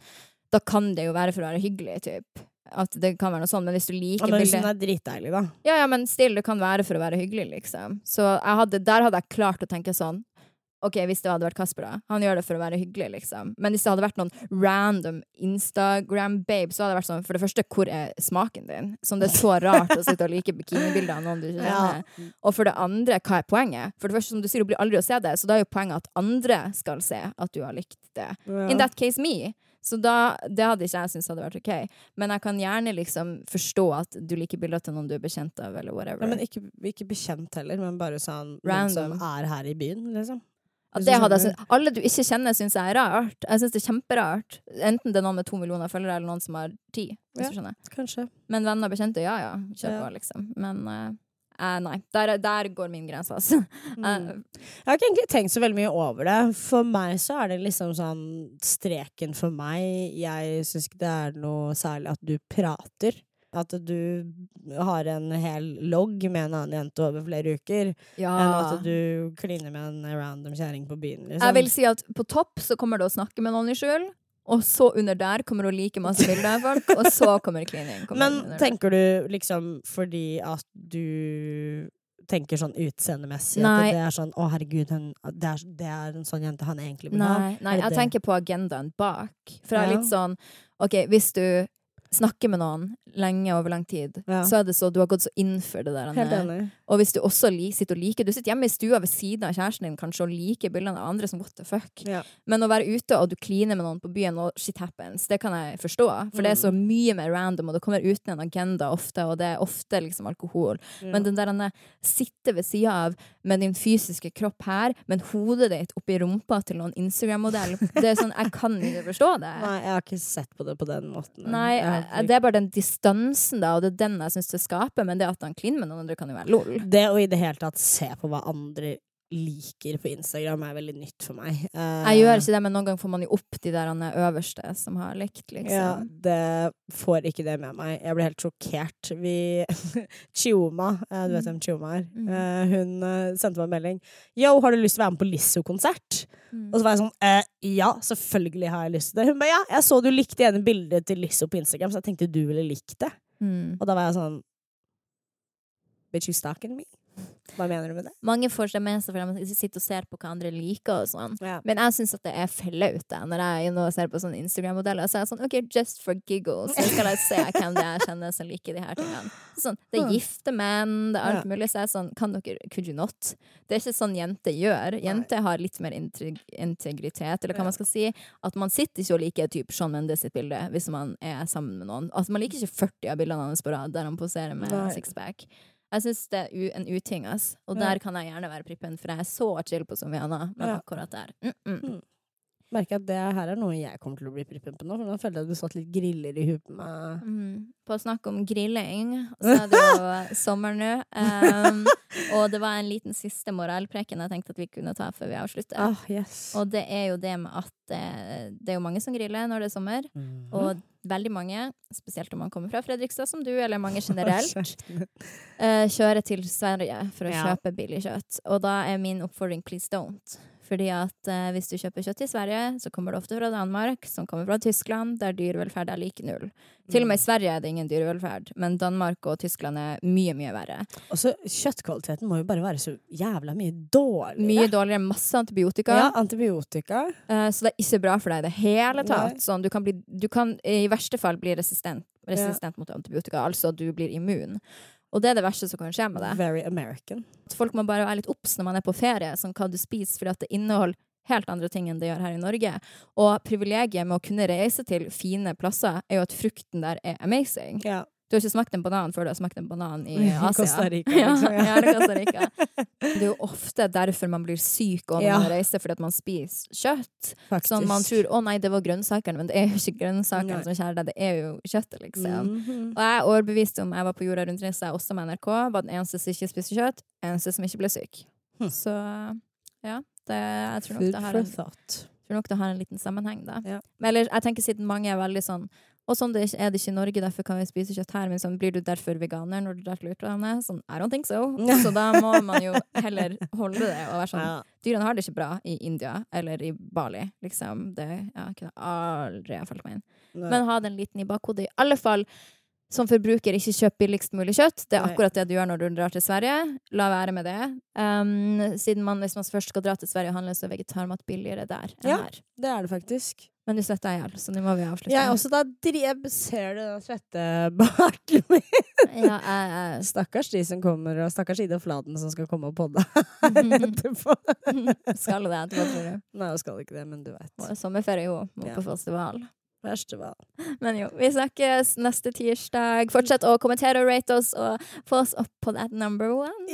S1: da kan det jo være for å være hyggelig, typ. At det kan være noe sånn, men hvis du
S2: ja,
S1: liker
S2: men hvis
S1: bildet
S2: hun er dritdeilig, da.
S1: Ja, ja, men still, det kan være for å være hyggelig, liksom. Så hadde, der hadde jeg klart å tenke sånn Ok, hvis det hadde vært Kasper, da. Han gjør det for å være hyggelig, liksom. Men hvis det hadde vært noen random Instagram-babe, så hadde det vært sånn For det første, hvor er smaken din? Som det er så rart å sitte og like bikinibilder av noen du ikke kjenner.
S2: Ja.
S1: Og for det andre, hva er poenget? For det første, som du sier, du blir aldri å se det, så da er jo poenget at andre skal se at du har likt det. In that case me. Så da, det hadde ikke jeg syntes hadde vært ok. Men jeg kan gjerne liksom forstå at du liker bilder til noen du er bekjent av, eller whatever.
S2: Ja, men ikke, ikke bekjent heller, men bare sånn
S1: Random.
S2: som er her i byen, liksom. Ja,
S1: det hadde jeg syntes, alle du ikke kjenner, syns jeg er rart. Jeg syns det er kjemperart. Enten det er noen med to millioner følgere, eller noen som har ti. Hvis
S2: Ja.
S1: du skjønner.
S2: Kanskje.
S1: Men venner og bekjente, ja ja, kjør
S2: Ja.
S1: på, liksom. Men eh, eh, nei. Der, der går min grense, altså.
S2: Mm.
S1: Uh,
S2: Jeg har ikke egentlig tenkt så veldig mye over det. For meg så er det liksom sånn streken for meg. Jeg syns ikke det er noe særlig at du prater. At du har en hel logg med en annen jente over flere uker,
S1: ja.
S2: enn at du kliner med en random kjerring på byen. Liksom.
S1: Jeg vil si at på topp så kommer du å snakke med noen i skjul, og så under der kommer hun like masse bilder av folk, og så kommer klining.
S2: Men tenker du liksom fordi at du tenker sånn utseendemessig
S1: Nei.
S2: at det er sånn 'Å, herregud, hun, det, er, det er en sånn jente han egentlig vil ha'?
S1: Nei, nei jeg
S2: det?
S1: tenker på agendaen bak. For jeg er litt sånn OK, hvis du snakker med noen lenge over lang tid,
S2: Ja.
S1: så er det så du har gått så inn for det der.
S2: Helt enig.
S1: Og hvis du også li, sitter og liker Du sitter hjemme i stua ved siden av kjæresten din kanskje og liker bildene av andre som what the fuck.
S2: Ja.
S1: Men å være ute og du kliner med noen på byen, og shit happens, det kan jeg forstå. For det er så
S2: Mm.
S1: mye mer random, og det kommer uten en agenda ofte, og det er ofte liksom alkohol. Men den der denne sitte ved sida av med din fysiske kropp her, men hodet ditt oppi rumpa til noen Instagram-modell, det er sånn, jeg kan ikke forstå det.
S2: Nei, jeg har ikke sett på det på den måten.
S1: Nei,
S2: Jeg har
S1: eh, det er bare den distansen, da, og det er den jeg syns det skaper. Men det at han kliner med noen andre, kan jo være lol.
S2: Det å i det hele tatt se på hva andre liker på Instagram, er veldig nytt for meg. Uh,
S1: Jeg gjør ikke det, men noen ganger får man jo opp de der han er øverste som har likt, liksom.
S2: Ja, det får ikke det med meg. Jeg ble helt sjokkert. Vi [laughs] Chioma, uh, du vet hvem Chioma er,
S1: Mm.
S2: Eh, hun sendte meg en melding. Yo, har du lyst til å være med på Lizzo-konsert?
S1: Mm.
S2: Og så var jeg sånn eh, Ja, selvfølgelig har jeg lyst til det. Hun ba ja, jeg så du likte ene bildet til Lizzo på Instagram, så jeg tenkte du ville likt det.
S1: Mm.
S2: Og da var jeg sånn Bitch, you stalking me? Hva mener du med det?
S1: Mange får seg med seg fordi de sitter og ser på hva andre liker og sånn.
S2: Ja.
S1: Men jeg syns at det er flaut når jeg nå ser på sånne Instagram-modeller. Så er jeg sånn OK, just for giggles, så skal jeg se hvem det er jeg kjenner som liker de her tingene. Sånn, det er gifte menn, det er alt mulig. Så jeg er sånn Kan dere Could you not? Det er ikke sånn jenter gjør. Jenter har litt mer integ integritet, eller hva man skal si. At man sitter ikke og liker type Sean Mendes sitt bilde hvis man er sammen med noen. Altså, man liker ikke 40 av bildene hans på rad der han poserer med sixpack. Jeg syns det er en uting, ass. Og der kan jeg gjerne være prippen, for jeg er så chill på Somiana, men
S2: Ja.
S1: akkurat der mm -mm.
S2: Merker at det her er noe jeg kommer til å bli prippen på nå, for nå føler jeg at du satt litt griller i huet på meg.
S1: Mm. På å snakke om grilling, så er det jo [laughs] sommer nå. Um, og det var en liten siste moralpreken jeg tenkte at vi kunne ta før vi avslutter.
S2: Oh, yes.
S1: Og det er jo det med at det, det er jo mange som griller når det er sommer.
S2: Mhm.
S1: Og veldig mange, spesielt om man kommer fra Fredrikstad som du, eller mange generelt, [laughs] eh, kjører til Sverige for å
S2: Ja.
S1: kjøpe billig kjøtt. Og da er min oppfordring please don't. Fordi at eh, hvis du kjøper kjøtt i Sverige, så kommer det ofte fra Danmark, som kommer fra Tyskland, der dyrevelferd er lik null. Til og med i Sverige er det ingen dyrevelferd, men Danmark og Tyskland er mye, mye verre.
S2: Og så kjøttkvaliteten må jo bare være så jævla mye dårligere.
S1: Mye dårligere, masse antibiotika.
S2: Ja, antibiotika.
S1: eh, så det er ikke bra for deg i det hele tatt. Sånn, du, kan bli, du kan i verste fall bli resistent, resistent mot antibiotika, altså du blir immun. Og det er det verste som kan skje med det.
S2: Very American.
S1: at folk må bare være litt obs når man er på ferie, som hva du spiser, fordi at det inneholder helt andre ting enn det gjør her i Norge. Og privilegiet med å kunne reise til fine plasser, er jo at frukten der er amazing.
S2: Ja.
S1: Du har ikke smakt en banan før du har smakt en banan i [laughs] Asia.
S2: Costa Rica, [laughs] liksom, ja.
S1: ja, Costa Rica. [laughs] Det er jo ofte derfor man blir syk og når
S2: Ja.
S1: man reiser, fordi at man spiser kjøtt.
S2: Faktisk.
S1: Sånn man tror 'å nei, det var grønnsakene', men det er jo ikke grønnsakene som skjærer deg, det er jo kjøttet, liksom.
S2: Mhm.
S1: Og jeg er overbevist om jeg var på jorda rundt reise, også med NRK, var den eneste som ikke spiste kjøtt, eneste som ikke ble syk.
S2: Hm.
S1: Så ja, det, jeg tror nok det har en, tror nok det har en liten sammenheng, da.
S2: Ja.
S1: Men eller, jeg tenker siden mange er veldig sånn og sånn det er det ikke i Norge, derfor kan vi spise kjøtt her. Men sånn, blir du derfor veganer når du drar til utlandet? Sånn, I don't think so. [laughs] Så da må man jo heller holde det og være sånn
S2: Ja.
S1: Dyrene har det ikke bra i India eller i Bali, liksom. Det ja, kunne aldri ha falt meg inn.
S2: Nei.
S1: Men ha den liten i bakhodet. I alle fall som forbruker, ikke kjøp billigst mulig kjøtt. Det er akkurat det du gjør når du drar til Sverige. La være med det. Um, siden man, hvis man først skal dra til Sverige og handle, så er vegetarmat billigere der enn
S2: Ja.
S1: her.
S2: Det er det faktisk.
S1: Men du svetter i hjel, så nå må vi avslutte.
S2: Jeg også da drev Ser du den svettebarten [laughs] min?
S1: Ja, jeg, jeg, [laughs]
S2: Stakkars de som kommer, og stakkars Ida Fladen som skal komme og podde [laughs] etterpå.
S1: skal det etterpå, tror du.
S2: Nei, hun skal ikke det, men du vet.
S1: Og Sommerferie, jo. Må
S2: Ja.
S1: på festival.
S2: Festival.
S1: Men jo, vi snakkes neste tirsdag. Fortsett å kommentere og rate oss, og få oss opp på that number one.